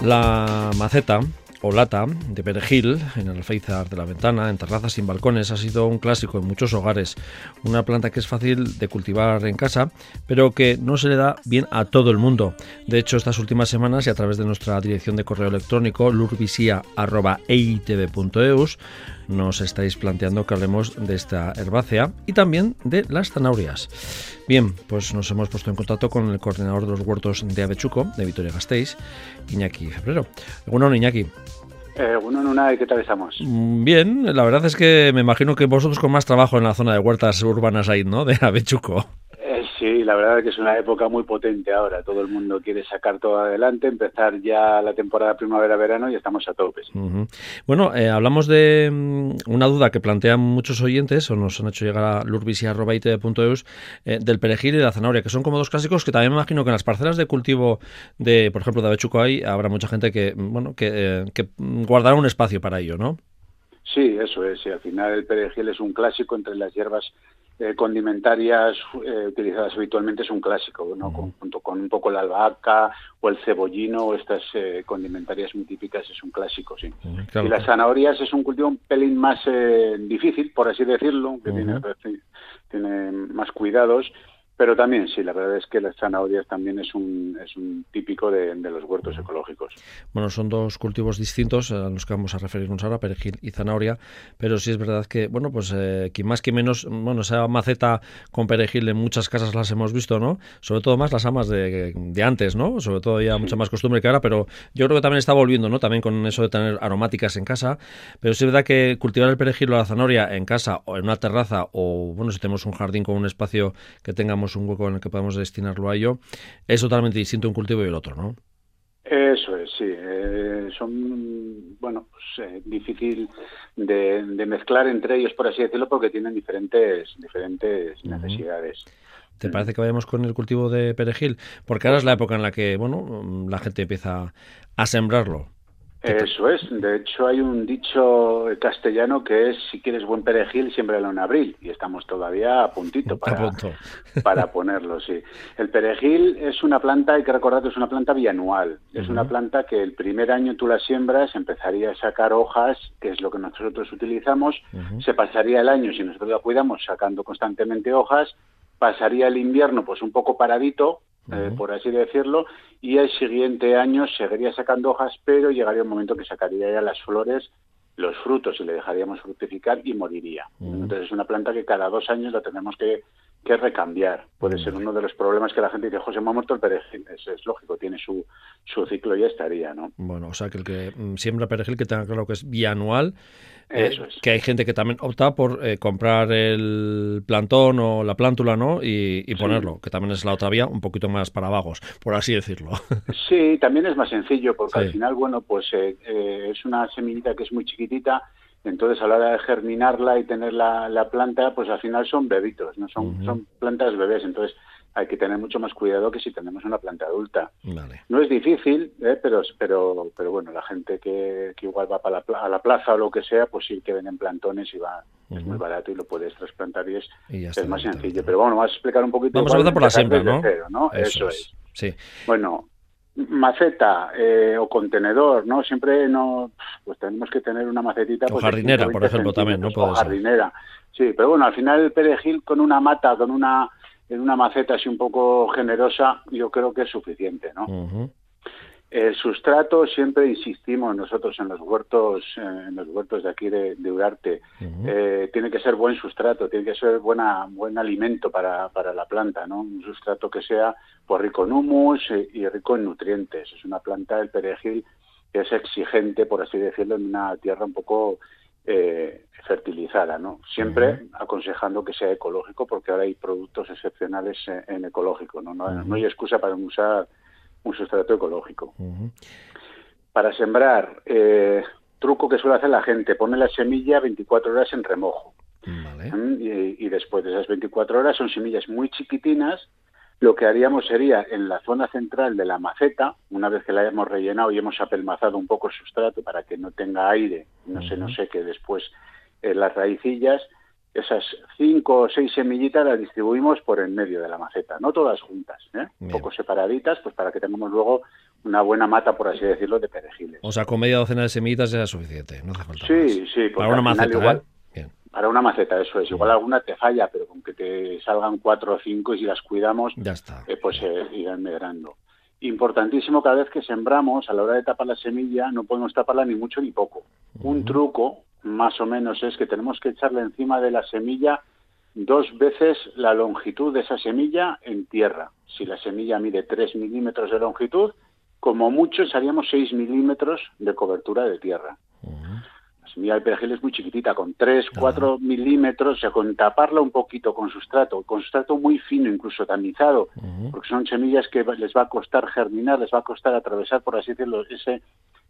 La maceta o lata de perejil en el alféizar de la ventana, en terrazas sin balcones, ha sido un clásico en muchos hogares. Una planta que es fácil de cultivar en casa, pero que no se le da bien a todo el mundo. De hecho, estas últimas semanas y a través de nuestra dirección de correo electrónico lurvisia.eitv.eus nos estáis planteando que hablemos de esta herbácea y también de las zanahorias. Bien, pues nos hemos puesto en contacto con el coordinador de los huertos de Avechuco, de Vitoria Gasteiz, Iñaki Febrero. Bueno, Iñaki. Eh, bueno, ¿qué tal estamos? Mm, bien, la verdad es que me imagino que vosotros con más trabajo en la zona de huertas urbanas ahí, ¿no? De Avechuco. Sí, la verdad es que es una época muy potente ahora. Todo el mundo quiere sacar todo adelante, empezar ya la temporada primavera-verano y estamos a tope. Bueno, eh, hablamos de mm, una duda que plantean muchos oyentes o nos han hecho llegar a lurvisia.it.eus eh, del perejil y la zanahoria, que son como dos clásicos que también me imagino que en las parcelas de cultivo de, por ejemplo, de Avechuco hay, habrá mucha gente que, bueno, que, eh, que guardará un espacio para ello, ¿no? Sí, eso es. Y al final el perejil es un clásico entre las hierbas eh, condimentarias eh, utilizadas habitualmente es un clásico, ¿no? junto con un poco la albahaca o el cebollino estas eh, condimentarias muy típicas es un clásico, sí. Y las zanahorias es un cultivo un pelín más difícil, por así decirlo, que tiene, tiene más cuidados pero también, sí, la verdad es que las zanahorias también es un, es un típico de, los huertos ecológicos. Bueno, son dos cultivos distintos a los que vamos a referirnos ahora, perejil y zanahoria, pero sí es verdad que, bueno, pues eh, que más que menos, bueno, esa maceta con perejil en muchas casas las hemos visto, ¿no? Sobre todo más las amas de, de antes, ¿no? Sobre todo ya mucha más costumbre que ahora, pero yo creo que también está volviendo, ¿no? También con eso de tener aromáticas en casa, pero sí es verdad que cultivar el perejil o la zanahoria en casa o en una terraza o, bueno, si tenemos un jardín con un espacio que tengamos un hueco en el que podamos destinarlo a ello, es totalmente distinto un cultivo y el otro, ¿no? Eso es, sí. Eh, son, bueno, pues, eh, difícil de, mezclar entre ellos, por así decirlo, porque tienen diferentes, diferentes necesidades. ¿Te parece que vayamos con el cultivo de perejil? Porque ahora es la época en la que, bueno, la gente empieza a sembrarlo. Eso es. De hecho, hay un dicho castellano que es si quieres buen perejil, siémbralo en abril. Y estamos todavía a puntito para, para ponerlo, sí. El perejil es una planta, hay que recordar que es una planta bianual. Es una planta que el primer año tú la siembras, empezaría a sacar hojas, que es lo que nosotros utilizamos. Se pasaría el año, si nosotros la cuidamos, sacando constantemente hojas. Pasaría el invierno, pues un poco paradito, eh, por así decirlo, y el siguiente año seguiría sacando hojas, pero llegaría un momento que sacaría ya las flores, los frutos y le dejaríamos fructificar y moriría. Entonces es una planta que cada dos años la tenemos que, recambiar. Puede ser uno de los problemas que la gente dice, José, me ha muerto el perejil. Es, es lógico, tiene su, su ciclo y ya estaría, ¿no? Bueno, o sea que el que mm, siembra perejil que tenga claro que es bianual eh, que hay gente que también opta por eh, comprar el plantón o la plántula, ¿no? Y, ponerlo, que también es la otra vía, un poquito más para vagos, por así decirlo. Sí, también es más sencillo, porque al final, bueno, pues eh, es una semillita que es muy chiquitita, entonces a la hora de germinarla y tener la, la planta, pues al final son bebitos, no son, son plantas bebés, entonces hay que tener mucho más cuidado que si tenemos una planta adulta. No es difícil, ¿eh? pero, pero, pero bueno, la gente que, igual va para la, a la plaza o lo que sea, pues sí que ven en plantones y va, es muy barato y lo puedes trasplantar y es, es más sencillo. Pero bueno, vamos a explicar un poquito. Vamos a empezar por la siembra, ¿no? Eso, es. Sí. Bueno, maceta eh, o contenedor, ¿no? Siempre no, pues tenemos que tener una macetita. O pues, jardinera, por ejemplo, también, ¿no? o jardinera. Sí, pero bueno, al final el perejil con una mata, con una en una maceta así un poco generosa, yo creo que es suficiente, ¿no? El sustrato siempre insistimos nosotros en los huertos, en los huertos de aquí de, Urarte, eh, tiene que ser buen sustrato, tiene que ser buena, buen alimento para, para la planta, ¿no? Un sustrato que sea pues, rico en humus y rico en nutrientes. Es una planta, el perejil, que es exigente, por así decirlo, en una tierra un poco eh, fertilizada, ¿no? Siempre aconsejando que sea ecológico, porque ahora hay productos excepcionales en, ecológico, ¿no? No, hay excusa para usar un sustrato ecológico. Para sembrar, eh, truco que suele hacer la gente, pone la semilla 24 horas en remojo. ¿Mm? Y, y, después de esas 24 horas son semillas muy chiquitinas lo que haríamos sería en la zona central de la maceta, una vez que la hayamos rellenado y hemos apelmazado un poco el sustrato para que no tenga aire, no sé, no sé, que después eh, las raicillas, esas cinco o seis semillitas las distribuimos por en medio de la maceta, no todas juntas, ¿eh? un poco separaditas, pues para que tengamos luego una buena mata, por así decirlo, de perejiles. O sea, con media docena de semillitas ya es suficiente, no hace falta Sí, sí. Para una maceta, ¿eh? Para una maceta, eso es. Igual alguna te falla, pero con que te salgan cuatro o cinco y si las cuidamos, ya está. Eh, pues eh, irán medrando. Importantísimo, cada vez que sembramos, a la hora de tapar la semilla, no podemos taparla ni mucho ni poco. Un truco, más o menos, es que tenemos que echarle encima de la semilla dos veces la longitud de esa semilla en tierra. Si la semilla mide 3 milímetros de longitud, como mucho haríamos 6 milímetros de cobertura de tierra semilla de perejil es muy chiquitita, con 3, 4 milímetros, o sea, con taparla un poquito con sustrato, con sustrato muy fino, incluso tamizado, porque son semillas que les va a costar germinar, les va a costar atravesar, por así decirlo, ese,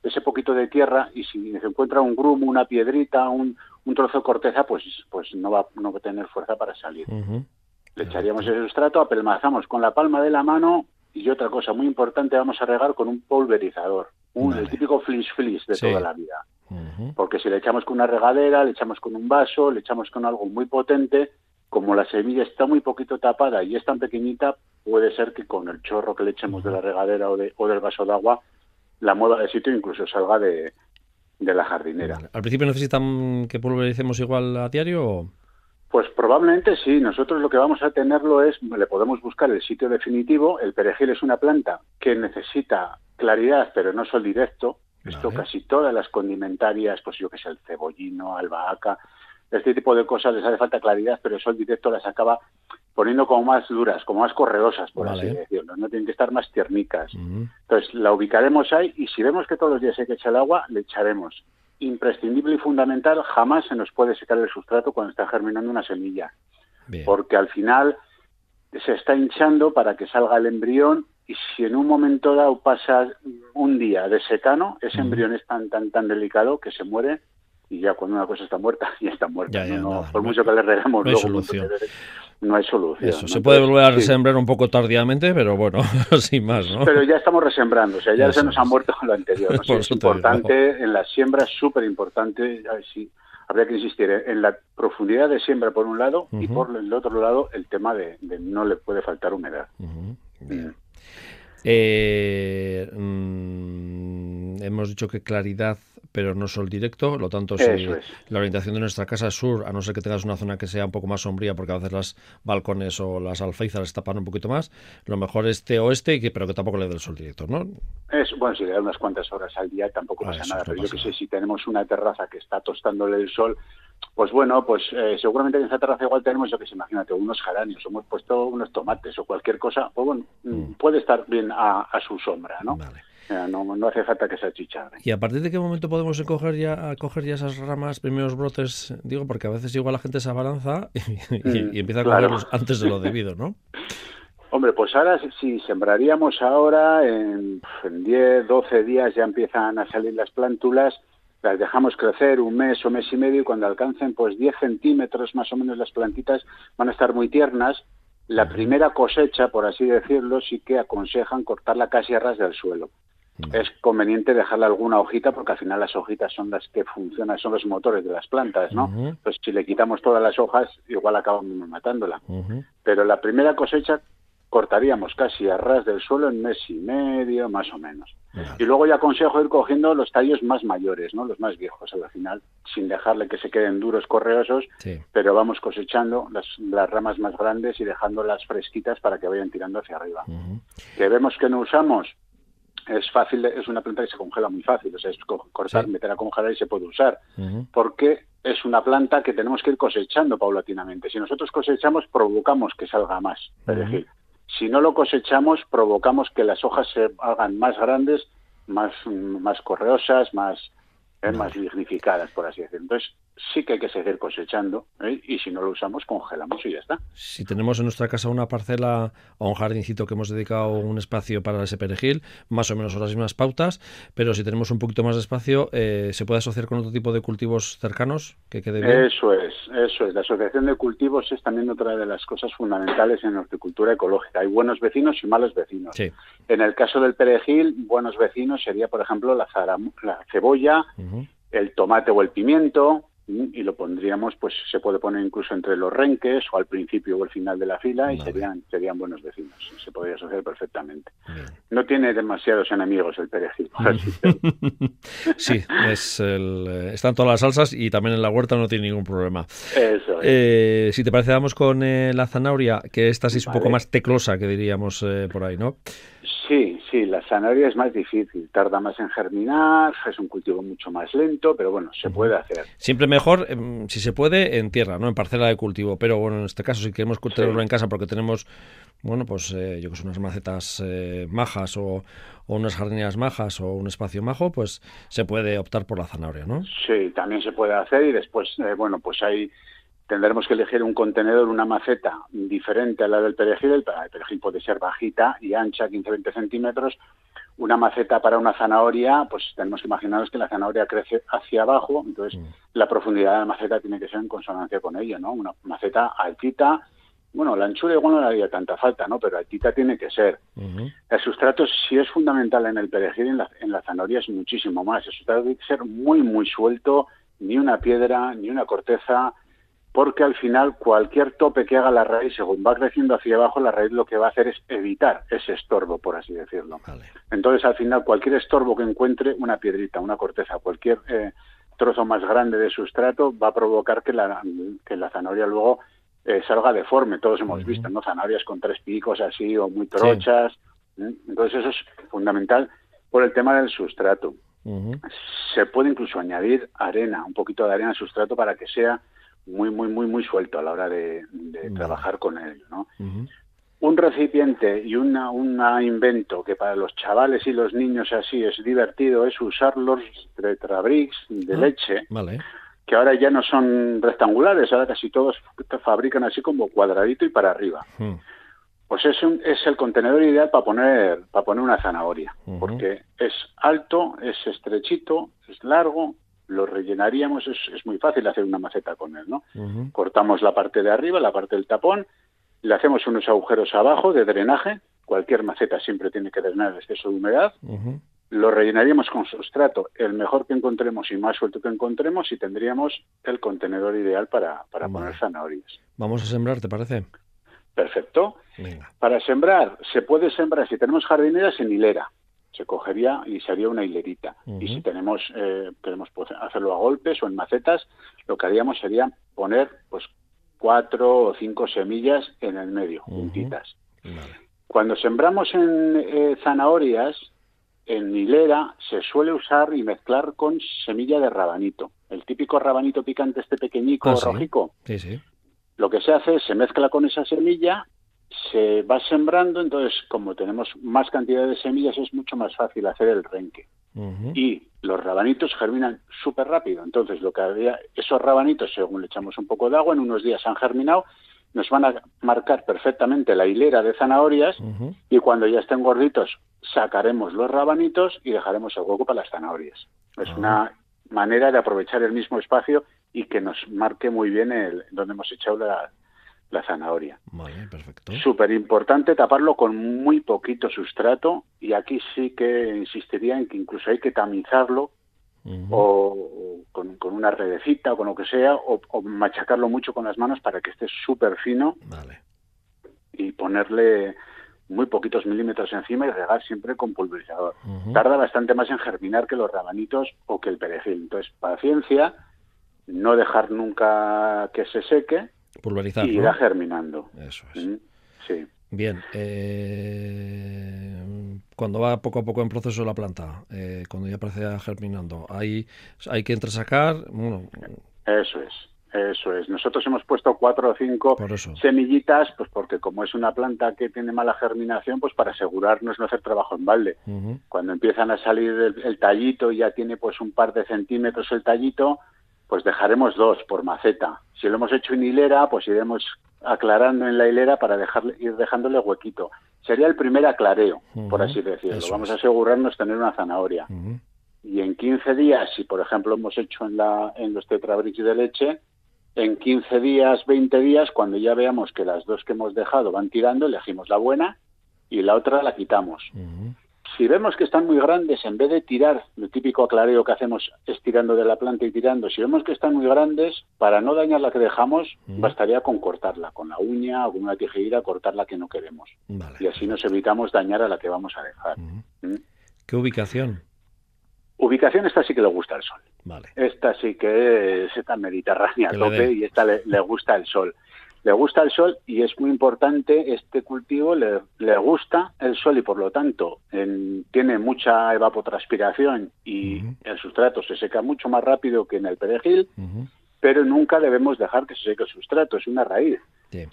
ese poquito de tierra, y si se encuentra un grumo, una piedrita, un, un trozo de corteza, pues, pues no, va, no va a tener fuerza para salir. Le echaríamos ese sustrato, apelmazamos con la palma de la mano, y otra cosa muy importante, vamos a regar con un pulverizador, un, el típico flinch flis de toda la vida. Porque si le echamos con una regadera, le echamos con un vaso, le echamos con algo muy potente, como la semilla está muy poquito tapada y es tan pequeñita, puede ser que con el chorro que le echemos de la regadera o, de, o del vaso de agua, la mueva de sitio incluso salga de, la jardinera. ¿Al principio necesitan que pulvericemos igual a diario? Pues probablemente sí. Nosotros lo que vamos a tenerlo es, le podemos buscar el sitio definitivo. El perejil es una planta que necesita claridad, pero no sol directo. Esto casi todas las condimentarias, pues yo que sé, el cebollino, albahaca, este tipo de cosas les hace falta claridad, pero eso el directo las acaba poniendo como más duras, como más correosas, por así decirlo. No tienen que estar más tiernicas. Entonces la ubicaremos ahí y si vemos que todos los días hay que echar el agua, le echaremos. Imprescindible y fundamental, jamás se nos puede secar el sustrato cuando está germinando una semilla. Porque al final se está hinchando para que salga el embrión y si en un momento dado pasa un día de secano, ese embrión es tan, tan, tan delicado que se muere y ya cuando una cosa está muerta, ya está muerta. por mucho que le regamos no hay solución. no hay solución. Eso, se puede volver a resembrar un poco tardíamente, pero bueno, sin más, ¿no? Pero ya estamos resembrando, o sea, ya se nos ha muerto lo anterior. es importante, en la siembra es súper importante, sí, habría que insistir en la profundidad de siembra por un lado y por el otro lado el tema de, no le puede faltar humedad. Bien. Eh, mm, hemos dicho que claridad, pero no sol directo, lo tanto, si la orientación de nuestra casa es sur, a no ser que tengas una zona que sea un poco más sombría, porque a veces las balcones o las alféizares tapan un poquito más, lo mejor es este-oeste, y que, pero que tampoco le dé el sol directo, ¿no? Es, bueno, si le da unas cuantas horas al día tampoco ah, pasa nada, pero yo que sé, si tenemos una terraza que está tostándole el sol, pues bueno, pues eh, seguramente en esa terraza igual tenemos, yo que sé, imagínate, unos geranios, hemos puesto unos tomates o cualquier cosa, pues bueno, mm, puede estar bien a, su sombra, ¿no? No, hace falta que se achichare. ¿Y a partir de qué momento podemos coger ya, coger ya esas ramas, primeros brotes? Digo, porque a veces igual la gente se abalanza y, mm, empieza a cogerlos antes de lo debido, ¿no? Hombre, pues ahora si sembraríamos ahora, en, en 10, 12 días ya empiezan a salir las plántulas, las dejamos crecer un mes o mes y medio y cuando alcancen pues 10 centímetros más o menos las plantitas van a estar muy tiernas. La primera cosecha, por así decirlo, sí que aconsejan cortarla casi a ras del suelo. Es conveniente dejarle alguna hojita porque al final las hojitas son las que funcionan, son los motores de las plantas, ¿no? Pues si le quitamos todas las hojas, igual acabamos matándola. Pero la primera cosecha cortaríamos casi a ras del suelo en mes y medio, más o menos. Y luego ya aconsejo ir cogiendo los tallos más mayores, ¿no? Los más viejos al final, sin dejarle que se queden duros, correosos, pero vamos cosechando las, las, ramas más grandes y dejándolas fresquitas para que vayan tirando hacia arriba. Que vemos que no usamos, es fácil, es una planta que se congela muy fácil, o sea, es cortar, meter a congelar y se puede usar, porque es una planta que tenemos que ir cosechando paulatinamente. Si nosotros cosechamos, provocamos que salga más perejil. Si no lo cosechamos, provocamos que las hojas se hagan más grandes, más, más correosas, más, eh, más dignificadas, por así decirlo. Entonces, sí que hay que seguir cosechando ¿eh? y si no lo usamos congelamos y ya está. Si tenemos en nuestra casa una parcela o un jardincito que hemos dedicado un espacio para ese perejil, más o menos son las mismas pautas, pero si tenemos un poquito más de espacio, eh, ¿se puede asociar con otro tipo de cultivos cercanos que quede bien? Eso es, eso es. La asociación de cultivos es también otra de las cosas fundamentales en la horticultura ecológica. Hay buenos vecinos y malos vecinos. En el caso del perejil, buenos vecinos sería, por ejemplo, la, la cebolla, el tomate o el pimiento, y lo pondríamos, pues se puede poner incluso entre los renques o al principio o al final de la fila y serían serían buenos vecinos. Se podría asociar perfectamente. No tiene demasiados enemigos el perejil. sí, es el, eh, están todas las salsas y también en la huerta no tiene ningún problema. Eso eh, si te parece, vamos con eh, la zanahoria, que esta sí es un poco más teclosa, que diríamos por ahí, ¿no? Sí, sí, la zanahoria es más difícil, tarda más en germinar, es un cultivo mucho más lento, pero bueno, se puede hacer. Siempre mejor, em, si se puede, en tierra, ¿no? En parcela de cultivo, pero bueno, en este caso si queremos cultivarlo en casa porque tenemos, bueno, pues eh, yo que sé, unas macetas eh, majas o, unas jardineras majas o un espacio majo, pues se puede optar por la zanahoria, ¿no? Sí, también se puede hacer y después, eh, bueno, pues hay tendremos que elegir un contenedor, una maceta diferente a la del perejil. El perejil puede ser bajita y ancha, 15-20 centímetros. Una maceta para una zanahoria, pues tenemos que imaginarnos que la zanahoria crece hacia abajo, entonces mm. la profundidad de la maceta tiene que ser en consonancia con ello, ¿no? Una maceta altita, bueno, la anchura igual no le haría tanta falta, ¿no? Pero altita tiene que ser. El sustrato sí es fundamental en el perejil, en la, en la zanahoria es muchísimo más. El sustrato tiene que ser muy, muy suelto, ni una piedra, ni una corteza, porque al final cualquier tope que haga la raíz, según va creciendo hacia abajo, la raíz lo que va a hacer es evitar ese estorbo, por así decirlo. Entonces, al final, cualquier estorbo que encuentre, una piedrita, una corteza, cualquier eh, trozo más grande de sustrato, va a provocar que la, que la zanahoria luego eh, salga deforme. Todos hemos visto, ¿no? Zanahorias con tres picos así o muy trochas. Entonces, eso es fundamental por el tema del sustrato. Se puede incluso añadir arena, un poquito de arena al sustrato para que sea muy, muy, muy, muy suelto a la hora de, trabajar con él, ¿no? Un recipiente y una, un invento que para los chavales y los niños así es divertido es usar los tetrabricks de ah, leche, que ahora ya no son rectangulares, ahora casi todos fabrican así como cuadradito y para arriba. Pues es, un, es el contenedor ideal para poner, para poner una zanahoria, porque es alto, es estrechito, es largo lo rellenaríamos, es, es, muy fácil hacer una maceta con él, ¿no? Cortamos la parte de arriba, la parte del tapón, le hacemos unos agujeros abajo de drenaje, cualquier maceta siempre tiene que drenar el exceso de humedad, lo rellenaríamos con sustrato, el mejor que encontremos y más suelto que encontremos, y tendríamos el contenedor ideal para, para poner zanahorias. Vamos a sembrar, ¿te parece? Perfecto. Para sembrar, se puede sembrar, si tenemos jardineras, en hilera se cogería y sería una hilerita. Y si tenemos eh, queremos hacerlo a golpes o en macetas, lo que haríamos sería poner pues cuatro o cinco semillas en el medio, juntitas. Cuando sembramos en eh, zanahorias, en hilera se suele usar y mezclar con semilla de rabanito. El típico rabanito picante, este pequeñico, ah, rojico. Sí, sí. Lo que se hace es se mezcla con esa semilla se va sembrando, entonces como tenemos más cantidad de semillas es mucho más fácil hacer el renque. Y los rabanitos germinan súper rápido, entonces lo que había, esos rabanitos, según le echamos un poco de agua, en unos días han germinado, nos van a marcar perfectamente la hilera de zanahorias y cuando ya estén gorditos sacaremos los rabanitos y dejaremos el hueco para las zanahorias. Es una manera de aprovechar el mismo espacio y que nos marque muy bien el, donde hemos echado la, la zanahoria. Vale, perfecto. Súper importante taparlo con muy poquito sustrato y aquí sí que insistiría en que incluso hay que tamizarlo o, con, una redecita o con lo que sea o, machacarlo mucho con las manos para que esté súper fino vale. y ponerle muy poquitos milímetros encima y regar siempre con pulverizador. Tarda bastante más en germinar que los rabanitos o que el perejil. Entonces, paciencia, no dejar nunca que se seque Pulverizar. Y irá germinando. Eso es. Mm, sí. Bien, eh, cuando va poco a poco en proceso la planta, eh, cuando ya aparece germinando, hay, hay que entresacar. Bueno, eso es, eso es. Nosotros hemos puesto cuatro o cinco semillitas, pues porque como es una planta que tiene mala germinación, pues para asegurarnos no hacer trabajo en balde. Cuando empiezan a salir el, el, tallito, ya tiene pues un par de centímetros el tallito, pues dejaremos dos por maceta. Si lo hemos hecho en hilera, pues iremos aclarando en la hilera para dejarle, ir dejándole huequito. Sería el primer aclareo, por así decirlo. Vamos a asegurarnos tener una zanahoria. Y en 15 días, si por ejemplo hemos hecho en, la, en los tetrabricks de leche, en 15 días, 20 días, cuando ya veamos que las dos que hemos dejado van tirando, elegimos la buena y la otra la quitamos. Si vemos que están muy grandes, en vez de tirar, lo típico aclareo que hacemos estirando de la planta y tirando, si vemos que están muy grandes, para no dañar la que dejamos, bastaría con cortarla, con la uña o con una tijera, cortar la que no queremos. Y así nos evitamos dañar a la que vamos a dejar. ¿Mm? ¿Qué ubicación? Ubicación esta sí que le gusta el sol. Vale. Esta sí que es esta mediterránea a tope y esta le, gusta el sol. Le gusta el sol y es muy importante, este cultivo le, le gusta el sol y por lo tanto tiene mucha evapotranspiración y el sustrato se seca mucho más rápido que en el perejil, pero nunca debemos dejar que se seque el sustrato, es una raíz.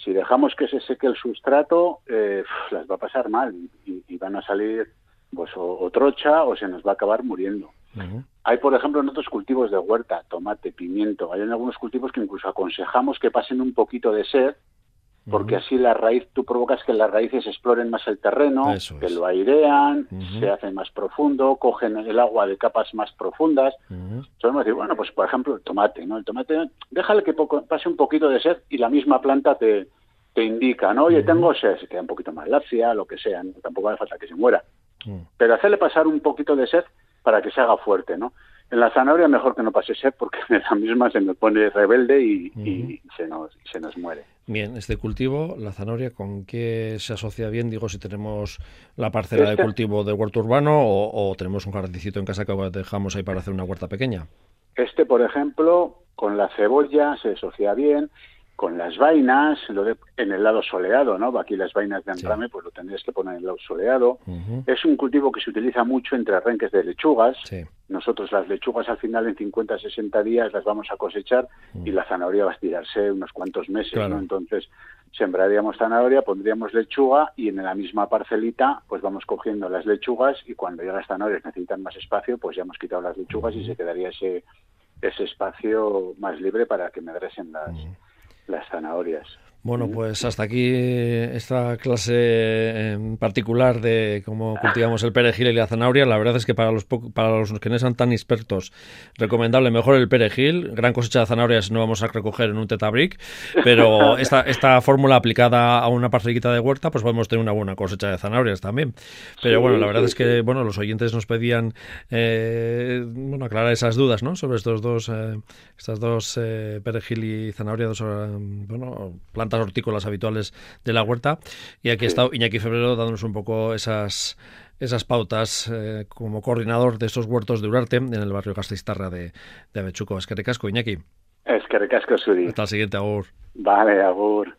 Si dejamos que se seque el sustrato, eh, las va a pasar mal y van a salir pues o, trocha o se nos va a acabar muriendo. Hay, por ejemplo, en otros cultivos de huerta, tomate, pimiento, hay en algunos cultivos que incluso aconsejamos que pasen un poquito de sed, porque así la raíz, tú provocas que las raíces exploren más el terreno, que lo airean, se hace más profundo, cogen el agua de capas más profundas. Solemos decir, bueno, pues por ejemplo el tomate, ¿no? El tomate, déjale que pase un poquito de sed y la misma planta te, te indica, ¿no? Oye, tengo sed, se queda un poquito más lacia, lo que sea, tampoco hace falta que se muera. Pero hacerle pasar un poquito de sed para que se haga fuerte, ¿no? En la zanahoria mejor que no pase sed porque en la misma se nos pone rebelde y, se, nos, se nos muere. Bien, este cultivo, la zanahoria, ¿con qué se asocia bien? Digo, si tenemos la parcela de este cultivo de huerto urbano o, tenemos un jardincito en casa que dejamos ahí para hacer una huerta pequeña. Este, por ejemplo, con la cebolla se asocia bien con las vainas, lo en el lado soleado, ¿no? Aquí las vainas de andrame, pues lo tendrías que poner en el lado soleado. Es un cultivo que se utiliza mucho entre arranques de lechugas. Nosotros las lechugas al final en 50, 60 días las vamos a cosechar y la zanahoria va a estirarse unos cuantos meses, ¿no? Entonces sembraríamos zanahoria, pondríamos lechuga y en la misma parcelita pues vamos cogiendo las lechugas y cuando ya las zanahorias necesitan más espacio, pues ya hemos quitado las lechugas y se quedaría ese ese espacio más libre para que medresen las las zanahorias. Bueno, pues hasta aquí esta clase en particular de cómo cultivamos el perejil y la zanahoria. La verdad es que para los, para los que no sean tan expertos, recomendable mejor el perejil. Gran cosecha de zanahorias no vamos a recoger en un tetabric, pero esta, esta fórmula aplicada a una parcelita de huerta, pues podemos tener una buena cosecha de zanahorias también. Pero bueno, la verdad es que bueno, los oyentes nos pedían eh, bueno, aclarar esas dudas ¿no? sobre estos dos, eh, estas dos eh, perejil y zanahoria, dos bueno, plantas hortícolas habituales de la huerta. Y aquí ha estado Iñaki Febrero dándonos un poco esas esas pautas eh, como coordinador de esos huertos de Urarte en el barrio Castellistarra de, de Avechuco. Es que recasco, Iñaki. Es que recasco, Suri. Hasta el siguiente, Agur. Vale, Agur.